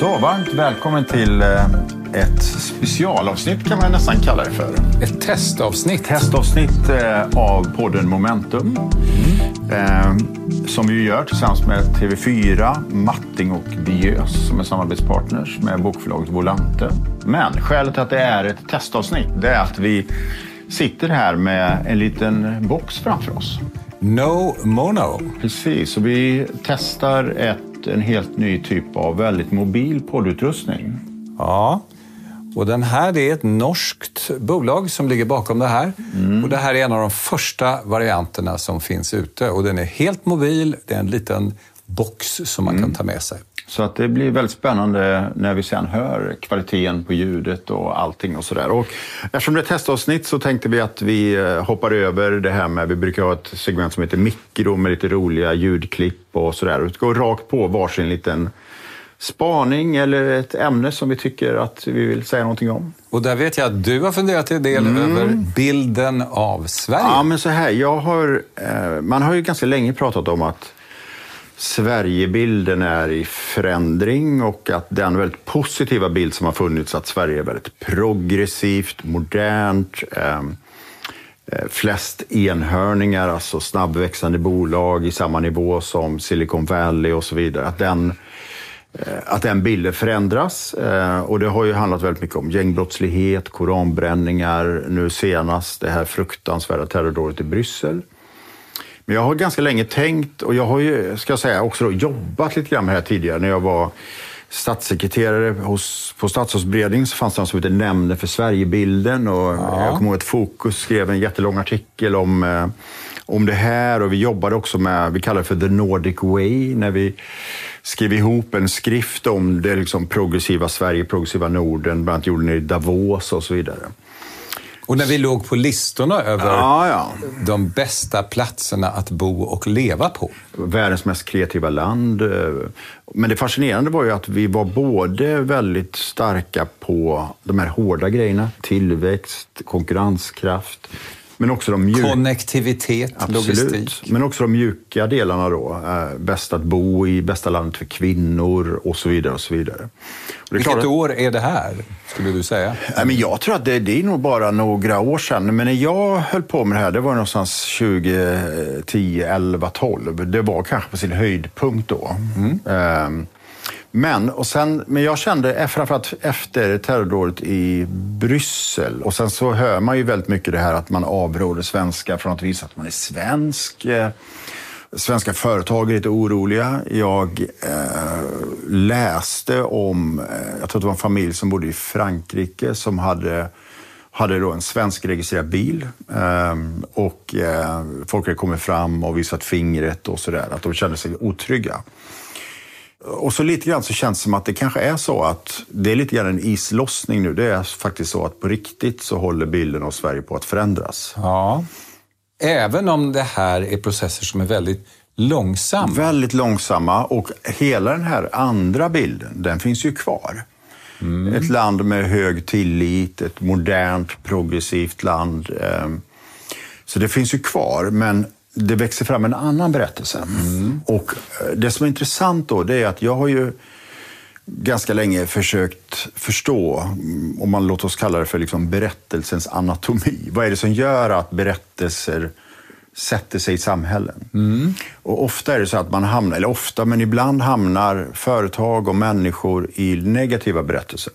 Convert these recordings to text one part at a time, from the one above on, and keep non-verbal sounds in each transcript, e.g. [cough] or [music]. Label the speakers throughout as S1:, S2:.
S1: Så, varmt välkommen till eh, ett specialavsnitt kan man nästan kalla det för.
S2: Ett testavsnitt.
S1: Testavsnitt eh, av podden Momentum. Eh, Som vi gör tillsammans med TV4, Matting och Biös som är samarbetspartners med bokförlaget Volante. Men skälet till att det är ett testavsnitt det är att vi sitter här med en liten box framför oss.
S2: No Mono.
S1: Precis, och vi testar ett, en helt ny typ av väldigt mobil poddutrustning.
S2: Ja. Och den här är ett norskt bolag som ligger bakom det här. Och det här är en av de första varianterna som finns ute. Och den är helt mobil. Det är en liten box som man kan ta med sig.
S1: Så att det blir väldigt spännande när vi sen hör kvaliteten på ljudet och allting och sådär. Och eftersom det är testavsnitt så tänkte vi att vi eh, hoppar över det här med, vi brukar ha ett segment som heter mikro med lite roliga ljudklipp och sådär. Och gå rakt på varsin liten spaning eller ett ämne som vi tycker att vi vill säga någonting om.
S2: Och där vet jag att du har funderat en del över bilden av Sverige.
S1: Ja, men så här, jag har, eh, man har ju ganska länge pratat om att Sverigebilden är i förändring och att den väldigt positiva bild som har funnits att Sverige är väldigt progressivt, modernt, ehm, eh, flest enhörningar, alltså snabbväxande bolag i samma nivå som Silicon Valley och så vidare. Att den, eh, att den bilden förändras. Eh, Och det har ju handlat väldigt mycket om gängbrottslighet, koranbränningar, nu senast det här fruktansvärda terrordådet i Bryssel. Men jag har ganska länge tänkt och jag har ju, ska jag säga, också jobbat lite grann med det här tidigare. När jag var statssekreterare hos, på Statsrådsberedningen så fanns det något som heter Nämnden för Sverigebilden. Och Jag kommer ihåg att Fokus skrev en jättelång artikel om, eh, om det här och vi jobbade också med, vi kallar det för The Nordic Way, när vi skrev ihop en skrift om det liksom progressiva Sverige, progressiva Norden, bland annat gjorde den i Davos och så vidare.
S2: Och när vi låg på listorna över
S1: Ja, ja.
S2: de bästa platserna att bo och leva på.
S1: världens mest kreativa land. Men det fascinerande var ju att vi var både väldigt starka på de här hårda grejerna, tillväxt, konkurrenskraft, men också de mjuka.
S2: Konnektivitet, logistik.
S1: Men också de mjuka delarna då. Eh, bäst att bo i, bästa landet för kvinnor och så vidare. och så vidare. Och
S2: Vilket
S1: att-
S2: år är det här, skulle du säga?
S1: Nej, men jag tror att det, det är nog bara några år sedan. Men när jag höll på med det här, det var någonstans 2010, 11, 12. Det var kanske på sin höjdpunkt då. Ehm, men, och sen, men jag kände e- framförallt efter terrordådet i Bryssel och sen så hör man ju väldigt mycket det här att man avråder svenskar från att visa att man är svensk. Eh, svenska företag är lite oroliga. Jag eh, läste om, eh, jag tror att det var en familj som bodde i Frankrike som hade, hade då en svenskregistrerad bil. Eh, och eh, folk hade kommit fram och visat fingret och sådär. Att de kände sig otrygga. Och så lite grann så känns det som att det kanske är så att det är lite grann en islossning nu. Det är faktiskt så att på riktigt så håller bilden av Sverige på att förändras.
S2: Ja. Även om det här är processer som är väldigt långsamma.
S1: Väldigt långsamma och hela den här andra bilden, den finns ju kvar. Ett land med hög tillit, ett modernt, progressivt land. ehm, Så det finns ju kvar, men det växer fram en annan berättelse. Och eh, det som är intressant då, det är att jag har ju ganska länge försökt förstå, mm, om man låter oss kalla det för liksom berättelsens anatomi. Vad är det som gör att berättelser sätter sig i samhällen? Och ofta är det så att man hamnar, eller ofta, men ibland hamnar företag och människor i negativa berättelser.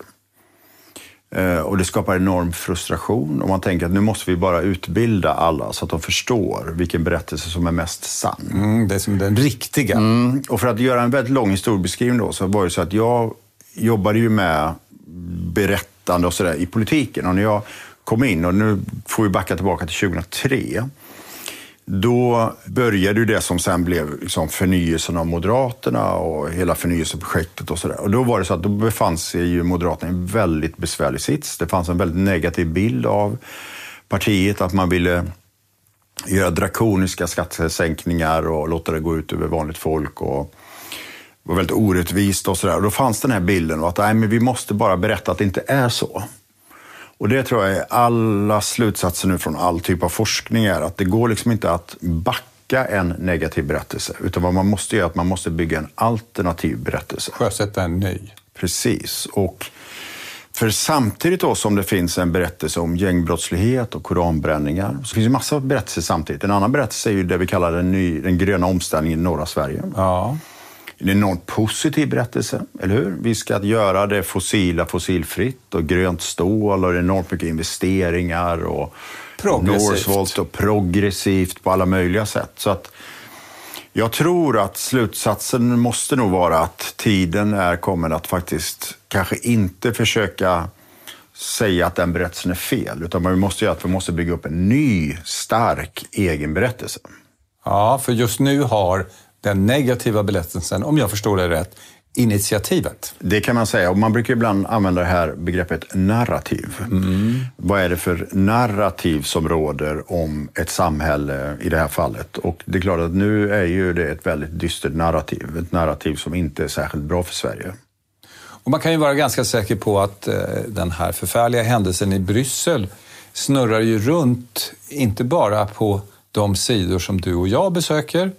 S1: Eh, Och det skapar enorm frustration och man tänker att nu måste vi bara utbilda alla så att de förstår vilken berättelse som är mest sann.
S2: Mm, det är som den riktiga.
S1: Mm, och för att göra en väldigt lång historiebeskrivning då, så var det så att jag jobbade ju med berättande och sådär i politiken. Och när jag kom in, och nu får vi backa tillbaka till 2003, då började ju det som sen blev liksom förnyelsen av Moderaterna och hela förnyelseprojektet och sådär. Och då var det så att då befann sig ju Moderaterna i en väldigt besvärlig sits. Det fanns en väldigt negativ bild av partiet, att man ville göra drakoniska skattesänkningar och låta det gå ut över vanligt folk. Och det var väldigt orättvist och sådär. Och Då fanns den här bilden av att nej, men vi måste bara berätta att det inte är så. Och det tror jag är alla slutsatser nu från all typ av forskning är att det går liksom inte att backa en negativ berättelse. Utan vad man måste göra är att man måste bygga en alternativ berättelse.
S2: Sjösätta en ny.
S1: Precis. Och för samtidigt då som det finns en berättelse om gängbrottslighet och koranbränningar så finns det massa berättelser samtidigt. En annan berättelse är ju det vi kallar den, ny, den gröna omställningen i norra Sverige.
S2: Ja.
S1: En enormt positiv berättelse, eller hur? Vi ska göra det fossila fossilfritt och grönt stål och enormt mycket investeringar och. Northvolt och progressivt på alla möjliga sätt. Så att jag tror att slutsatsen måste nog vara att tiden är kommen att faktiskt kanske inte försöka säga att den berättelsen är fel, utan vad vi måste göra är att vi måste bygga upp en ny, stark egen berättelse.
S2: ja, för just nu har den negativa berättelsen, om jag förstår det rätt, initiativet.
S1: Det kan man säga. Och man brukar ibland använda det här begreppet narrativ. Vad är det för narrativ som råder om ett samhälle i det här fallet? Och det är klart att nu är ju det ett väldigt dystert narrativ. Ett narrativ som inte är särskilt bra för Sverige.
S2: Och man kan ju vara ganska säker på att eh, den här förfärliga händelsen i Bryssel snurrar ju runt, inte bara på de sidor som du och jag besöker,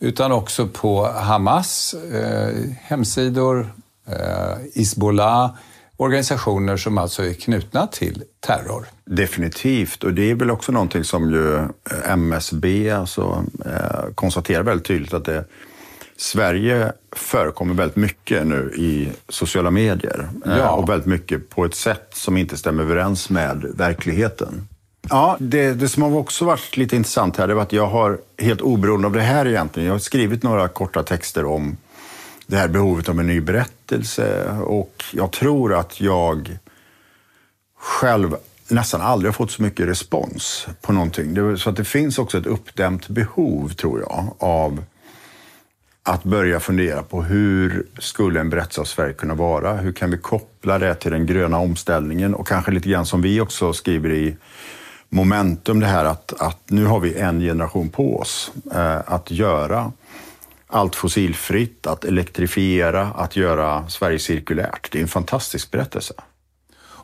S2: utan också på Hamas eh, hemsidor, eh, Hizbollah, organisationer som alltså är knutna till terror.
S1: Definitivt, och det är väl också någonting som ju eh, MSB alltså, eh, konstaterar väldigt tydligt att det, Sverige förekommer väldigt mycket nu i sociala medier eh,
S2: Ja.
S1: och väldigt mycket på ett sätt som inte stämmer överens med verkligheten. Ja, det, det som har också varit lite intressant här det var att jag har, helt oberoende av det här egentligen, jag har skrivit några korta texter om det här behovet av en ny berättelse och jag tror att jag själv nästan aldrig har fått så mycket respons på någonting. Så att det finns också ett uppdämt behov, tror jag, av att börja fundera på hur skulle en berättelse av Sverige kunna vara? Hur kan vi koppla det till den gröna omställningen? Och kanske lite grann som vi också skriver i Momentum, det här att, att nu har vi en generation på oss eh, att göra allt fossilfritt, att elektrifiera, att göra Sverige cirkulärt. Det är en fantastisk berättelse.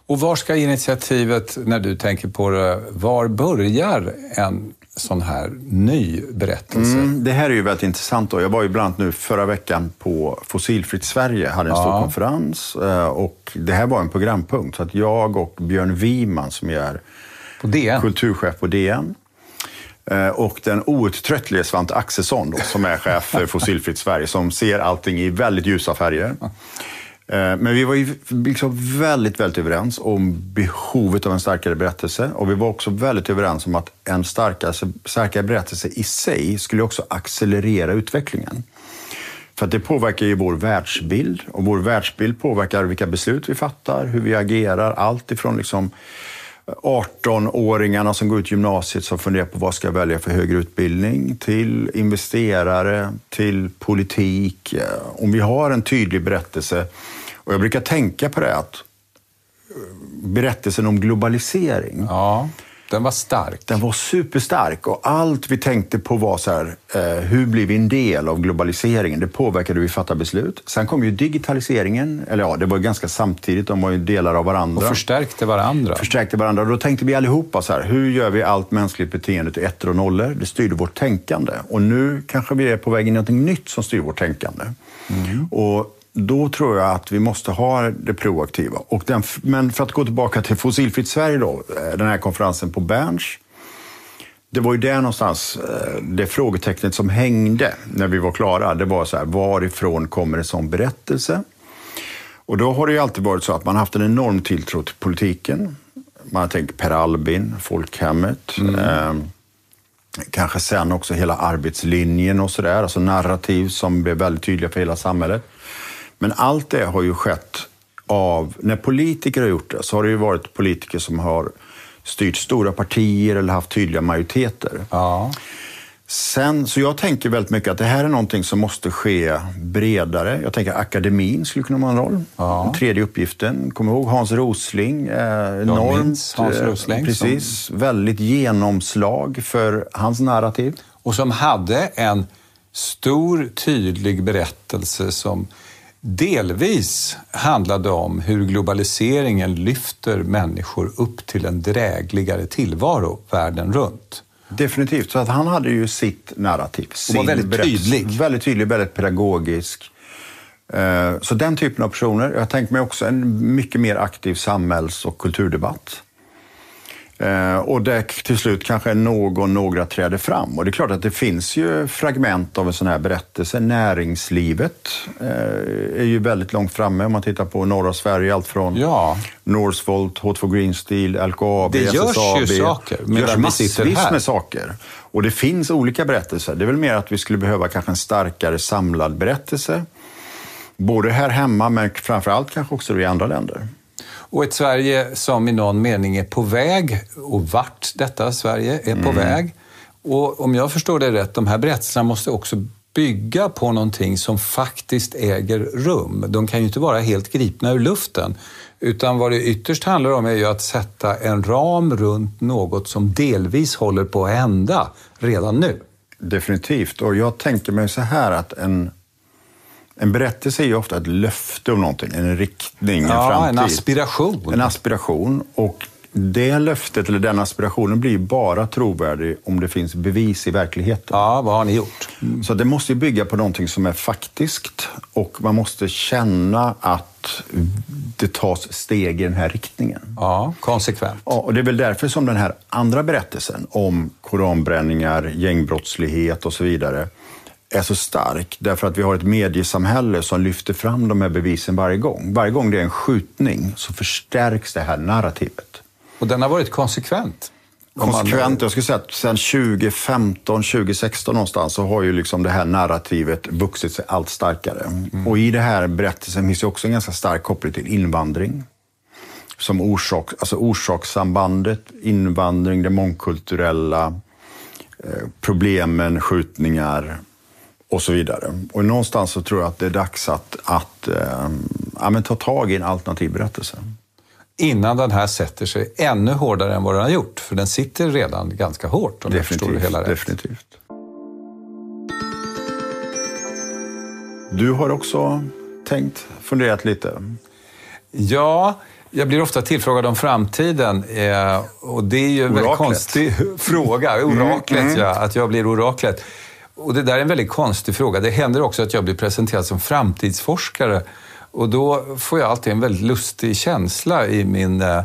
S2: Och var ska initiativet, när du tänker på det, var börjar en sån här ny berättelse?
S1: Mm, det här är ju väldigt intressant. Då. Jag var ju bland annat nu förra veckan på Fossilfritt Sverige, hade en stor
S2: Ja.
S1: konferens eh, och det här var en programpunkt. Så att jag och Björn Wiman som är
S2: På DN?
S1: kulturchef på DN eh, och den outtröttlige Svante Axelsson då, som är chef för Fossilfritt Sverige som ser allting i väldigt ljusa färger. Eh, Men vi var ju liksom väldigt, väldigt överens om behovet av en starkare berättelse. Och vi var också väldigt överens om att en starkare, starkare berättelse i sig skulle också accelerera utvecklingen. För att det påverkar ju vår världsbild och vår världsbild påverkar vilka beslut vi fattar, hur vi agerar. Allt ifrån liksom 18-åringarna som går ut gymnasiet som funderar på vad ska jag välja för högre utbildning, till investerare, till politik. Eh, om vi har en tydlig berättelse, och jag brukar tänka på det att eh, berättelsen om globalisering,
S2: Ja, den var stark.
S1: den var superstark och allt vi tänkte på var så här, eh, hur blir vi en del av globaliseringen? Det påverkade hur vi fattar beslut. Sen kom ju digitaliseringen, eller ja, det var ganska samtidigt, de var ju delar av varandra.
S2: Och förstärkte varandra.
S1: förstärkte varandra. Och då tänkte vi allihopa så här, hur gör vi allt mänskligt beteende till ettor och nollor? Det styrde vårt tänkande. Och nu kanske vi är på väg in i något nytt som styr vårt tänkande. Och då tror jag att vi måste ha det proaktiva. Och den, men för att gå tillbaka till Fossilfritt Sverige då, eh, den här konferensen på Berns. Det var ju där någonstans, eh, det frågetecknet som hängde när vi var klara. Det var så här, varifrån kommer en sån berättelse? Och då har det ju alltid varit så att man har haft en enorm tilltro till politiken. Man har tänkt Per Albin, folkhemmet. Eh, kanske sen också hela arbetslinjen och sådär. Alltså narrativ som blev väldigt tydliga för hela samhället. Men allt det har ju skett av, när politiker har gjort det, så har det ju varit politiker som har styrt stora partier eller haft tydliga majoriteter.
S2: Ja.
S1: Sen, så jag tänker väldigt mycket att det här är någonting som måste ske bredare. Jag tänker att akademin skulle kunna ha en roll.
S2: Ja.
S1: Den tredje uppgiften. Kom ihåg Hans Rosling. Eh, enormt,
S2: Hans
S1: eh,
S2: Rosling
S1: Precis. Väldigt genomslag för hans narrativ.
S2: Och som hade en stor, tydlig berättelse som delvis handlade om hur globaliseringen lyfter människor upp till en drägligare tillvaro världen runt.
S1: Definitivt. Så att han hade ju sitt narrativ. Sin
S2: var väldigt tydlig.
S1: Väldigt tydlig, väldigt pedagogisk. Eh, så den typen av personer. Jag tänker mig också en mycket mer aktiv samhälls och kulturdebatt. Eh, och där till slut kanske någon, några träder fram. Och det är klart att det finns ju fragment av en sån här berättelse. Näringslivet eh, är ju väldigt långt framme om man tittar på norra Sverige. Allt från ja. Northvolt, H2 Green Steel, LKAB,
S2: det görs SSAB. ju saker.
S1: Det görs massvis med saker. Och det finns olika berättelser. Det är väl mer att vi skulle behöva kanske en starkare samlad berättelse. Både här hemma, men framför allt kanske också i andra länder.
S2: Och ett Sverige som i någon mening är på väg, och vart detta Sverige är på mm. väg. Och om jag förstår det rätt, de här berättelserna måste också bygga på någonting som faktiskt äger rum. De kan ju inte vara helt gripna ur luften. Utan vad det ytterst handlar om är ju att sätta en ram runt något som delvis håller på att hända redan nu.
S1: Definitivt. Och jag tänker mig så här att en en berättelse är ju ofta ett löfte om någonting, en riktning, en ja, framtid.
S2: En aspiration.
S1: En aspiration. Och det löftet eller den aspirationen blir bara trovärdig om det finns bevis i verkligheten.
S2: Ja, vad har ni gjort?
S1: Mm. Så det måste ju bygga på någonting som är faktiskt och man måste känna att det tas steg i den här riktningen.
S2: Ja, konsekvent.
S1: Ja, och det är väl därför som den här andra berättelsen om koranbränningar, gängbrottslighet och så vidare är så stark därför att vi har ett mediesamhälle som lyfter fram de här bevisen varje gång. Varje gång det är en skjutning så förstärks det här narrativet.
S2: Och den har varit konsekvent?
S1: Konsekvent, jag skulle säga att sedan 2015, 2016 någonstans så har ju liksom det här narrativet vuxit sig allt starkare. Mm. Och i det här berättelsen finns ju också en ganska stark koppling till invandring. Som orsak, alltså orsakssambandet, invandring, det mångkulturella, eh, problemen, skjutningar, och så vidare. Och någonstans så tror jag att det är dags att, att äh, ja, ta tag i en alternativ berättelse.
S2: Innan den här sätter sig ännu hårdare än vad den har gjort. För den sitter redan ganska hårt om definitivt, jag förstår det hela rätt.
S1: Definitivt. Du har också tänkt, funderat lite?
S2: Ja, jag blir ofta tillfrågad om framtiden eh, och det är ju en oraklet. väldigt konstig [laughs] fråga. Oraklet, mm, mm. ja. Att jag blir oraklet. Och det där är en väldigt konstig fråga. Det händer också att jag blir presenterad som framtidsforskare. Och då får jag alltid en väldigt lustig känsla i, min, eh,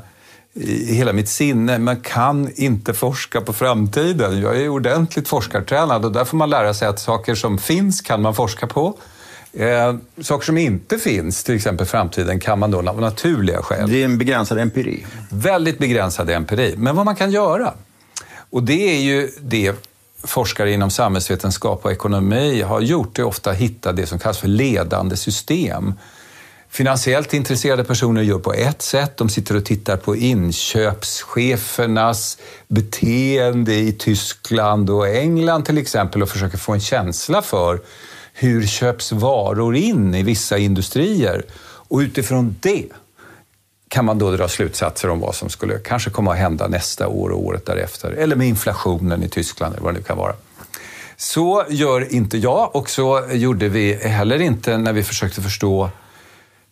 S2: i hela mitt sinne. Man kan inte forska på framtiden. Jag är ordentligt forskartränad och där får man lära sig att saker som finns kan man forska på. Eh, saker som inte finns, till exempel framtiden, kan man då av naturliga skäl.
S1: Det är en begränsad empiri.
S2: Väldigt begränsad empiri. Men vad man kan göra, och det är ju det forskare inom samhällsvetenskap och ekonomi har gjort är ofta att hitta det som kallas för ledande system. Finansiellt intresserade personer gör på ett sätt. De sitter och tittar på inköpschefernas beteende i Tyskland och England till exempel och försöker få en känsla för hur köps varor in i vissa industrier. Och utifrån det kan man då dra slutsatser om vad som skulle kanske komma att hända nästa år och året därefter. Eller med inflationen i Tyskland eller vad det nu kan vara. Så gör inte jag och så gjorde vi heller inte när vi försökte förstå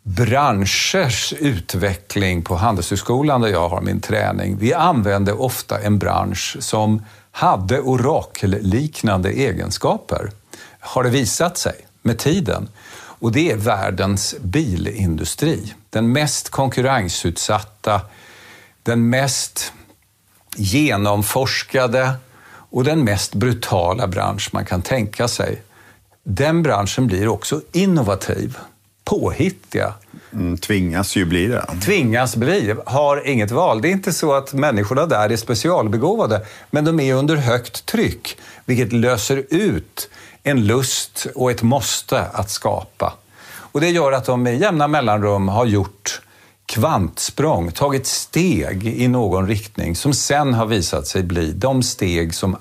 S2: branschers utveckling på Handelshögskolan där jag har min träning. Vi använde ofta en bransch som hade orakelliknande egenskaper, har det visat sig med tiden. Och det är världens bilindustri. Den mest konkurrensutsatta, den mest genomforskade och den mest brutala bransch man kan tänka sig. Den branschen blir också innovativ, påhittiga.
S1: Mm, tvingas ju bli det.
S2: Tvingas bli, har inget val. Det är inte så att människorna där är specialbegåvade, men de är under högt tryck, vilket löser ut en lust och ett måste att skapa. Och det gör att de med jämna mellanrum har gjort kvantsprång, tagit steg i någon riktning som sen har visat sig bli de steg som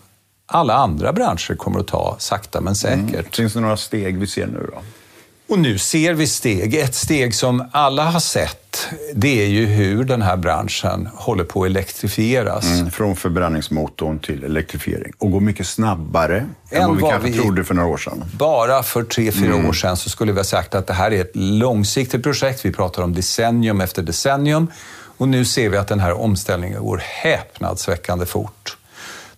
S2: alla andra branscher kommer att ta sakta men säkert. Mm.
S1: Finns det några steg vi ser nu då?
S2: Och nu ser vi steg. Ett steg som alla har sett, det är ju hur den här branschen håller på att elektrifieras. Mm,
S1: från förbränningsmotorn till elektrifiering. Och går mycket snabbare än, än vad vi kanske vi, trodde för några år sedan.
S2: Bara för tre, fyra mm. år sedan så skulle vi ha sagt att det här är ett långsiktigt projekt. Vi pratar om decennium efter decennium. Och nu ser vi att den här omställningen går häpnadsväckande fort.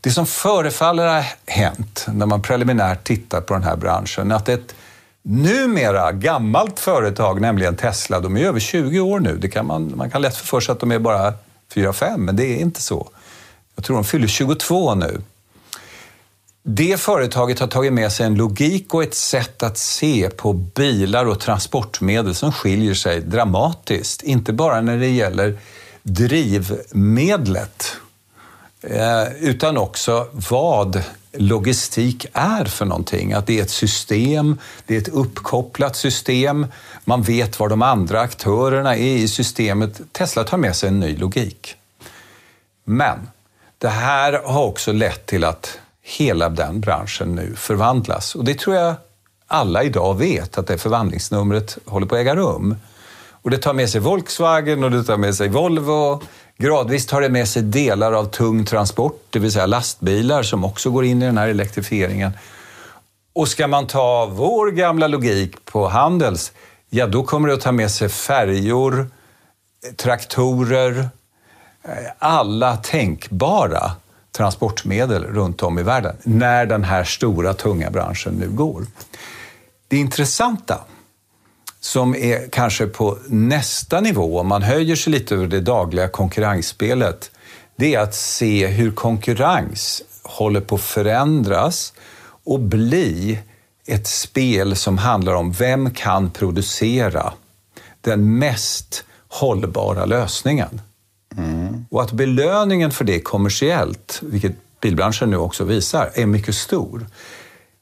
S2: Det som förefaller ha hänt när man preliminärt tittar på den här branschen att ett numera gammalt företag, nämligen Tesla. De är över 20 år nu. Det kan man, man kan lätt få för sig att de är bara 4-5, men det är inte så. Jag tror de fyller 22 nu. Det företaget har tagit med sig en logik och ett sätt att se på bilar och transportmedel som skiljer sig dramatiskt. Inte bara när det gäller drivmedlet, eh, utan också vad logistik är för någonting. Att det är ett system, det är ett uppkopplat system, man vet var de andra aktörerna är i systemet. Tesla tar med sig en ny logik. Men det här har också lett till att hela den branschen nu förvandlas. Och det tror jag alla idag vet, att det förvandlingsnumret håller på att äga rum. Och det tar med sig Volkswagen och det tar med sig Volvo. Gradvis tar det med sig delar av tung transport, det vill säga lastbilar som också går in i den här elektrifieringen. Och ska man ta vår gamla logik på Handels, ja då kommer det att ta med sig färjor, eh, traktorer, eh, alla tänkbara transportmedel runt om i världen när den här stora tunga branschen nu går. Det intressanta som är kanske på nästa nivå, om man höjer sig lite över det dagliga konkurrensspelet, det är att se hur konkurrens håller på att förändras och bli ett spel som handlar om vem kan producera den mest hållbara lösningen. Mm. Och att belöningen för det kommersiellt, vilket bilbranschen nu också visar, är mycket stor.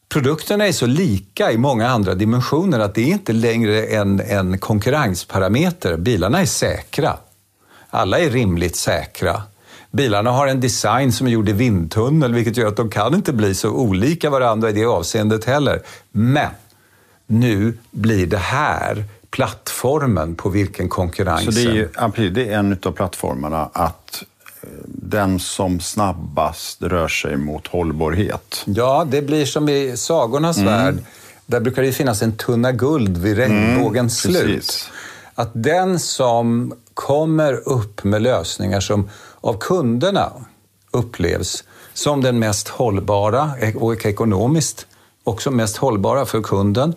S2: Produkterna är så lika i många andra dimensioner att det är inte längre en, en konkurrensparameter. Bilarna är säkra. Alla är rimligt säkra. Bilarna har en design som är gjord i vindtunnel, vilket gör att de kan inte bli så olika varandra i det avseendet heller. Men nu blir det här plattformen på vilken konkurrensen...
S1: Så det är, det är en av plattformarna att den som snabbast rör sig mot hållbarhet.
S2: Ja, det blir som i sagornas mm. värld. Där brukar det finnas en tunna guld vid regnbågens mm, slut. Att den som kommer upp med lösningar som av kunderna upplevs som den mest hållbara och ekonomiskt också mest hållbara för kunden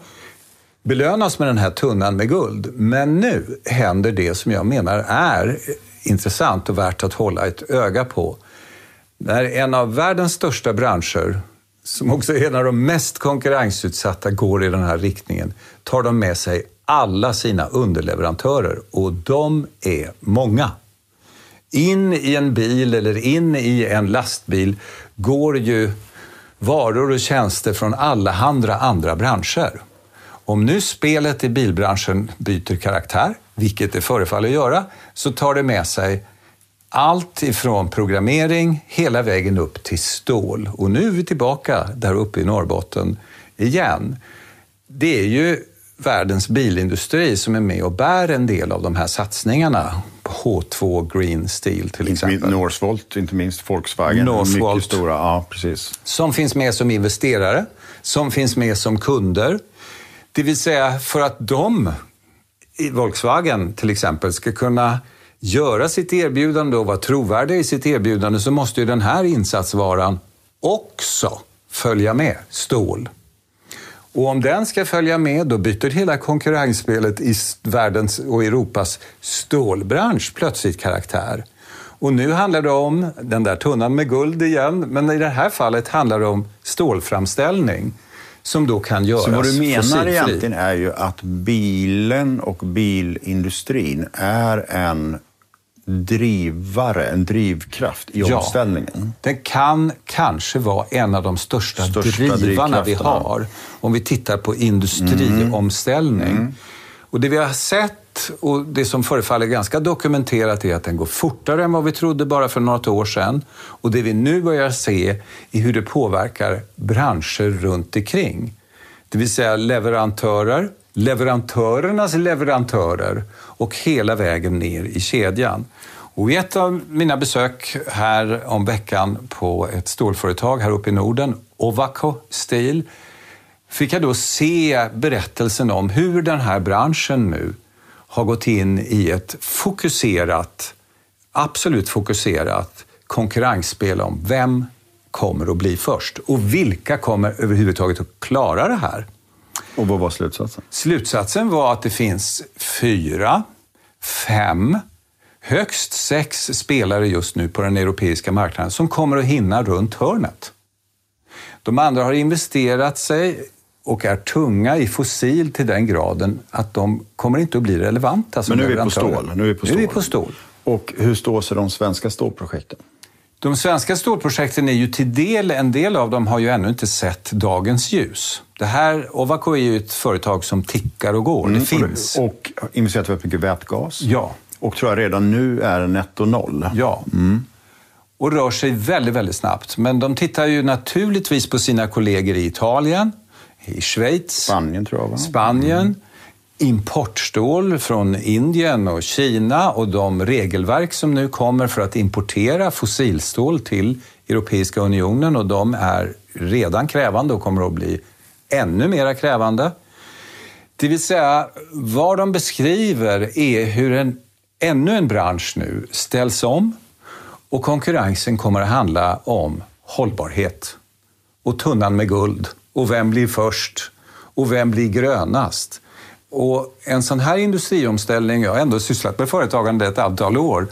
S2: belönas med den här tunnan med guld. Men nu händer det som jag menar är intressant och värt att hålla ett öga på. När en av världens största branscher, som också är en av de mest konkurrensutsatta, går i den här riktningen, tar de med sig alla sina underleverantörer och de är många. In i en bil eller in i en lastbil går ju varor och tjänster från alla andra, andra branscher. Om nu spelet i bilbranschen byter karaktär, vilket det förefaller göra, så tar det med sig allt ifrån programmering hela vägen upp till stål. Och nu är vi tillbaka där uppe i Norrbotten igen. Det är ju världens bilindustri som är med och bär en del av de här satsningarna. H2 Green Steel till exempel.
S1: Northvolt, inte minst Volkswagen.
S2: Northvolt.
S1: Mycket stora, ja precis.
S2: Som finns med som investerare, som finns med som kunder det vill säga för att de, Volkswagen till exempel, ska kunna göra sitt erbjudande och vara trovärdiga i sitt erbjudande så måste ju den här insatsvaran också följa med stål. Och om den ska följa med, då byter hela konkurrensspelet i världens och Europas stålbransch plötsligt karaktär. Och nu handlar det om den där tunnan med guld igen, men i det här fallet handlar det om stålframställning som då kan göras Så
S1: vad du menar fossilfri. egentligen är ju att bilen och bilindustrin är en drivare, en drivkraft i ja, omställningen?
S2: Den kan kanske vara en av de största, största drivarna vi har om vi tittar på industriomställning. Mm. Mm. Och det vi har sett och det som förefaller ganska dokumenterat är att den går fortare än vad vi trodde bara för något år sedan. Och det vi nu börjar se är hur det påverkar branscher runt omkring. Det vill säga leverantörer, leverantörernas leverantörer och hela vägen ner i kedjan. Och I ett av mina besök här om veckan på ett stålföretag här uppe i Norden, Ovako Steel, fick jag då se berättelsen om hur den här branschen nu har gått in i ett fokuserat, absolut fokuserat konkurrensspel om vem kommer att bli först och vilka kommer överhuvudtaget att klara det här.
S1: Och vad var slutsatsen?
S2: Slutsatsen var att det finns fyra, fem, högst sex spelare just nu på den europeiska marknaden som kommer att hinna runt hörnet. De andra har investerat sig och är tunga i fossil till den graden att de kommer inte att bli relevanta
S1: Men nu är vi på stål. Nu är vi på
S2: Nu är vi
S1: stål.
S2: på stål.
S1: Och hur står sig de svenska stålprojekten?
S2: De svenska stålprojekten är ju till del, en del av dem har ju ännu inte sett dagens ljus. Det här, Ovako är ju ett företag som tickar och går. Det finns.
S1: Mm. Och investerat väldigt mycket vätgas.
S2: Ja.
S1: Och tror jag redan nu är netto noll.
S2: Ja. Och rör sig väldigt, väldigt snabbt. Men de tittar ju naturligtvis på sina kollegor i Italien, i Schweiz,
S1: Spanien tror jag va?
S2: Spanien, importstål från Indien och Kina och de regelverk som nu kommer för att importera fossilstål till Europeiska unionen och de är redan krävande och kommer att bli ännu mer krävande. Det vill säga, vad de beskriver är hur en, ännu en bransch nu ställs om och konkurrensen kommer att handla om hållbarhet och tunnan med guld och vem blir först och vem blir grönast. Och en sån här industriomställning, jag har ändå sysslat med företagande ett antal år,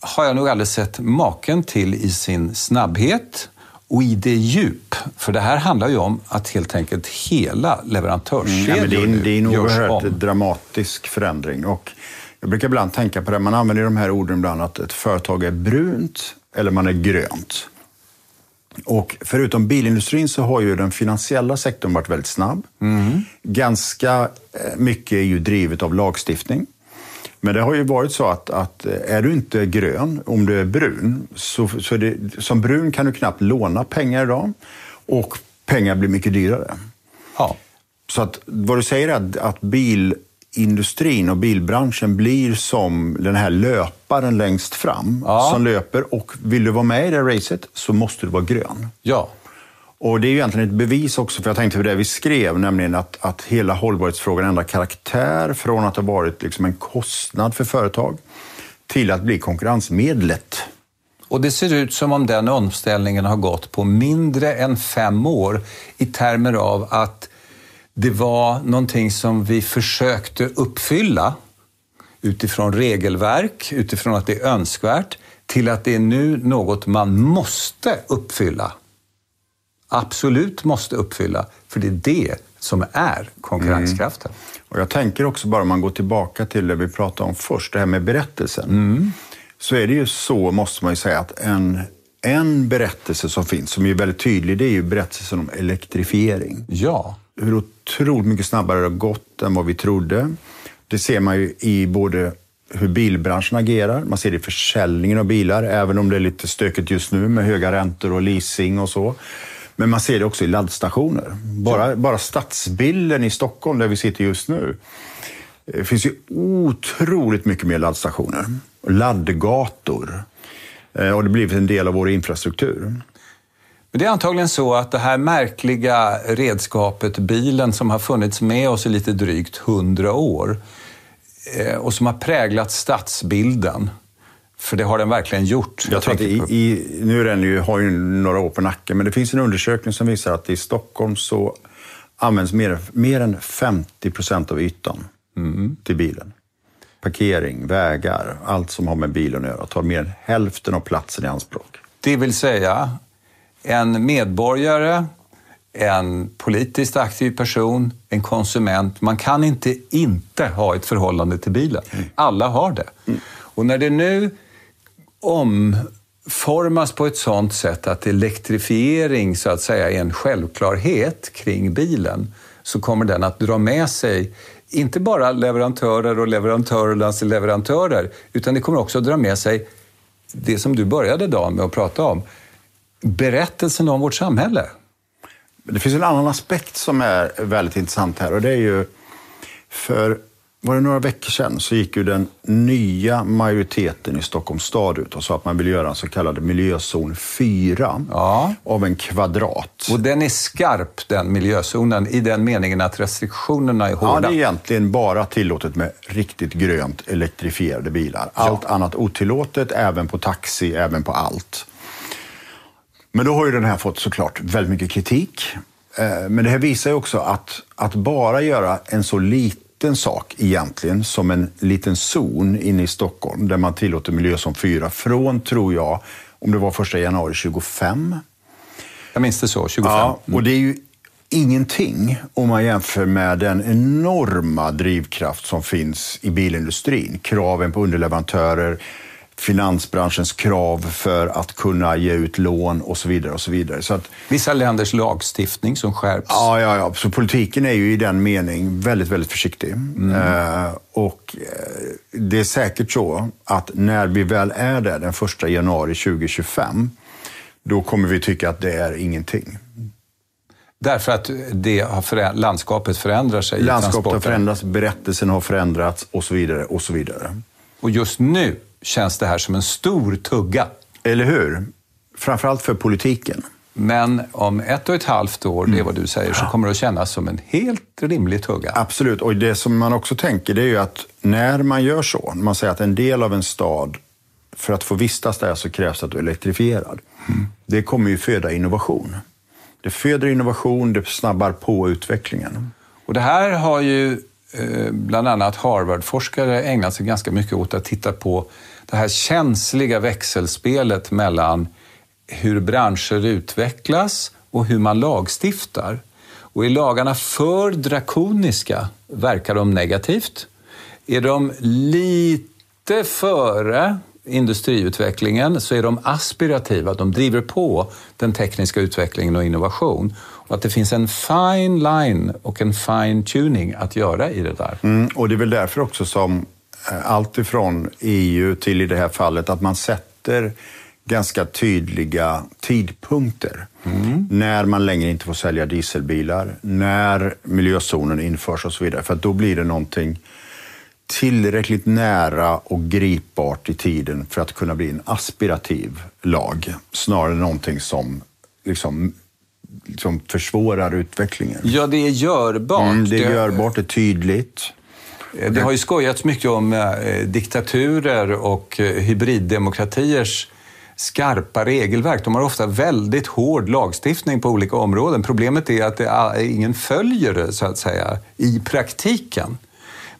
S2: har jag nog aldrig sett maken till i sin snabbhet och i det djup. För det här handlar ju om att helt enkelt hela leverantörskedjor
S1: Ja, men det är, en- det är en oerhört dramatisk förändring. Och jag brukar ibland tänka på det, man använder de här orden ibland att ett företag är brunt eller man är grönt. Och förutom bilindustrin så har ju den finansiella sektorn varit väldigt snabb. Ganska eh, mycket är ju drivet av lagstiftning. Men det har ju varit så att, att eh, är du inte grön, om du är brun, så, så det, som brun kan du knappt låna pengar idag och pengar blir mycket dyrare.
S2: Ja.
S1: Så att vad du säger är att, att bilindustrin och bilbranschen blir som den här löparen längst fram
S2: Ja.
S1: som löper och vill du vara med i det racet så måste du vara grön.
S2: ja.
S1: Och det är ju egentligen ett bevis också, för jag tänkte på det vi skrev, nämligen att, att hela hållbarhetsfrågan ändrar karaktär från att ha varit liksom en kostnad för företag till att bli konkurrensmedlet.
S2: Och det ser ut som om den omställningen har gått på mindre än fem år i termer av att det var någonting som vi försökte uppfylla utifrån regelverk, utifrån att det är önskvärt, till att det är nu något man måste uppfylla. Absolut måste uppfylla, för det är det som är konkurrenskraften.
S1: Och jag tänker också bara om man går tillbaka till det vi pratade om först, det här med berättelsen. Så är det ju så, måste man ju säga, att en, en berättelse som finns, som är väldigt tydlig, det är ju berättelsen om elektrifiering.
S2: Ja,
S1: Hur otroligt mycket snabbare det har gått än vad vi trodde. Det ser man ju i både hur bilbranschen agerar, man ser det i försäljningen av bilar, även om det är lite stökigt just nu med höga räntor och leasing och så. Men man ser det också i laddstationer. Bara, bara stadsbilden i Stockholm, där vi sitter just nu, det finns ju otroligt mycket mer laddstationer. Laddgator. Eh, Och det har blivit en del av vår infrastruktur.
S2: Men det är antagligen så att det här märkliga redskapet bilen som har funnits med oss i lite drygt hundra år eh, och som har präglat stadsbilden, för det har den verkligen gjort.
S1: Jag tror att i, i, nu är den ju, har ju några år på nacken, men det finns en undersökning som visar att i Stockholm så används mer, mer än 50 procent av ytan till bilen. Parkering, vägar, allt som har med bilen att göra tar mer än hälften av platsen i anspråk.
S2: Det vill säga, en medborgare, en politiskt aktiv person, en konsument. Man kan inte inte ha ett förhållande till bilen. Alla har det. Och när det nu omformas på ett sådant sätt att elektrifiering så att säga är en självklarhet kring bilen så kommer den att dra med sig inte bara leverantörer och leverantörernas leverantörer utan det kommer också att dra med sig det som du började dagen med att prata om. Berättelsen om vårt samhälle.
S1: Det finns en annan aspekt som är väldigt intressant här och det är ju för var det några veckor sedan så gick ju den nya majoriteten i Stockholms stad ut och sa att man vill göra en så kallad miljözon 4
S2: Ja.
S1: av en kvadrat.
S2: Och den är skarp, den miljözonen, i den meningen att restriktionerna är
S1: Ja,
S2: hårda.
S1: det är egentligen bara tillåtet med riktigt grönt elektrifierade bilar. Allt annat otillåtet, även på taxi, även på allt. Men då har ju den här fått såklart väldigt mycket kritik. Eh, men det här visar ju också att, att bara göra en så liten sak egentligen som en liten zon inne i Stockholm där man tillåter miljözon 4 från, tror jag, om det var första januari 25.
S2: Jag minns det så, 25.
S1: Ja, och det är ju ingenting om man jämför med den enorma drivkraft som finns i bilindustrin. Kraven på underleverantörer, finansbranschens krav för att kunna ge ut lån och så vidare. och så vidare. Så att,
S2: Vissa länders lagstiftning som skärps.
S1: Ja, ja, ja. Så politiken är ju i den mening väldigt, väldigt försiktig. Mm. Eh, och eh, det är säkert så att när vi väl är där den första januari 2025, då kommer vi tycka att det är ingenting.
S2: Därför att det har förä landskapet förändrar sig.
S1: Landskapet har förändrats, berättelsen har förändrats och så vidare. Och så vidare.
S2: Och just nu känns det här som en stor tugga.
S1: Eller hur? Framförallt för politiken.
S2: Men om ett och ett halvt år, det är vad du säger, så kommer det att kännas som en helt rimlig tugga.
S1: Absolut, och det som man också tänker det är ju att när man gör så, när man säger att en del av en stad, för att få vistas där så krävs att du är elektrifierad. Mm. Det kommer ju föda innovation. Det föder innovation, det snabbar på utvecklingen.
S2: Och det här har ju Eh, bland annat Harvard-forskare ägnat sig ganska mycket åt att titta på det här känsliga växelspelet mellan hur branscher utvecklas och hur man lagstiftar. Och är lagarna för drakoniska verkar de negativt. Är de lite före industriutvecklingen så är de aspirativa, de driver på den tekniska utvecklingen och innovation. Och att det finns en fine line och en fine tuning att göra i det där.
S1: Mm, och det är väl därför också som eh, allt ifrån EU till i det här fallet att man sätter ganska tydliga tidpunkter. Mm. När man längre inte får sälja dieselbilar, när miljözonen införs och så vidare. För då blir det någonting tillräckligt nära och gripbart i tiden för att kunna bli en aspirativ lag, snarare än någonting som liksom, liksom försvårar utvecklingen.
S2: Ja, det är görbart. Mm,
S1: det är görbart, det är tydligt.
S2: Det har ju skojats mycket om eh, diktaturer och eh, hybriddemokratiers skarpa regelverk. De har ofta väldigt hård lagstiftning på olika områden. Problemet är att det, ingen följer det, så att säga, i praktiken.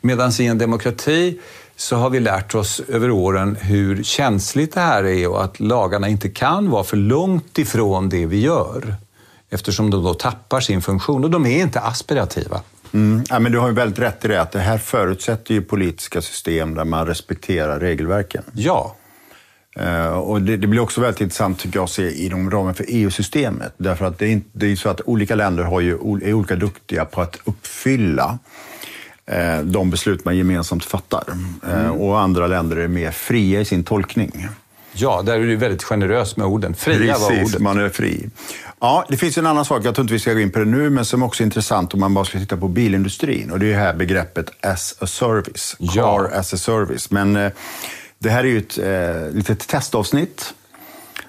S2: Medan i en demokrati så har vi lärt oss över åren hur känsligt det här är och att lagarna inte kan vara för långt ifrån det vi gör. Eftersom de då tappar sin funktion och de är inte aspirativa.
S1: Mm. Ja, men du har ju väldigt rätt i det, att det här förutsätter ju politiska system där man respekterar regelverken.
S2: Ja.
S1: Uh, och det, det, blir också väldigt intressant tycker jag att se inom ramen för EU-systemet. Därför att det är, inte, det är så att olika länder har ju, är olika duktiga på att uppfylla Eh, de beslut man gemensamt fattar. Eh, mm. Och andra länder är mer fria i sin tolkning.
S2: Ja, där är du väldigt generös med orden. Fria
S1: Precis, var ordet. man är fri. Ja, det finns en annan sak, jag tror inte vi ska gå in på det nu, men som också är intressant om man bara ska titta på bilindustrin. Och det är det här begreppet as a service. Car ja. as a service. Men eh, det här är ju ett eh, litet testavsnitt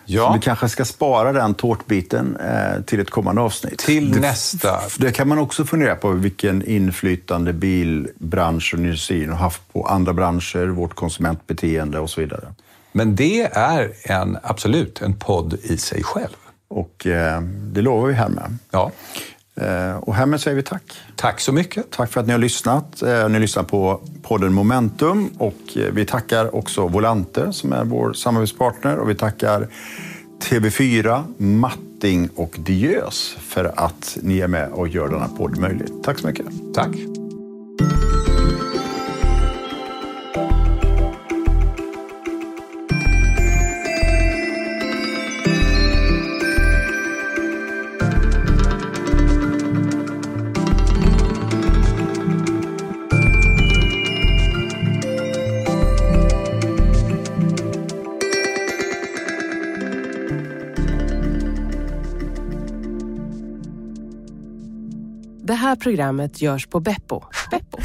S1: Ja. Så vi kanske ska spara den tårtbiten eh, till ett kommande avsnitt.
S2: Till det, nästa.
S1: Det kan man också fundera på vilken inflytande bilbranschen och industrin har haft på andra branscher, vårt konsumentbeteende och så vidare.
S2: Men det är en, absolut en podd i sig själv.
S1: Och eh, det lovar vi härmed.
S2: Ja.
S1: Eh, och härmed säger vi tack.
S2: Tack så mycket.
S1: Tack för att ni har lyssnat. Eh, ni lyssnar på podden Momentum och eh, vi tackar också Volante som är vår samarbetspartner och vi tackar TV4, Matting och Diös för att ni är med och gör denna podd möjlig. Tack så mycket.
S2: Tack.
S3: Programmet görs på Beppo. Beppo.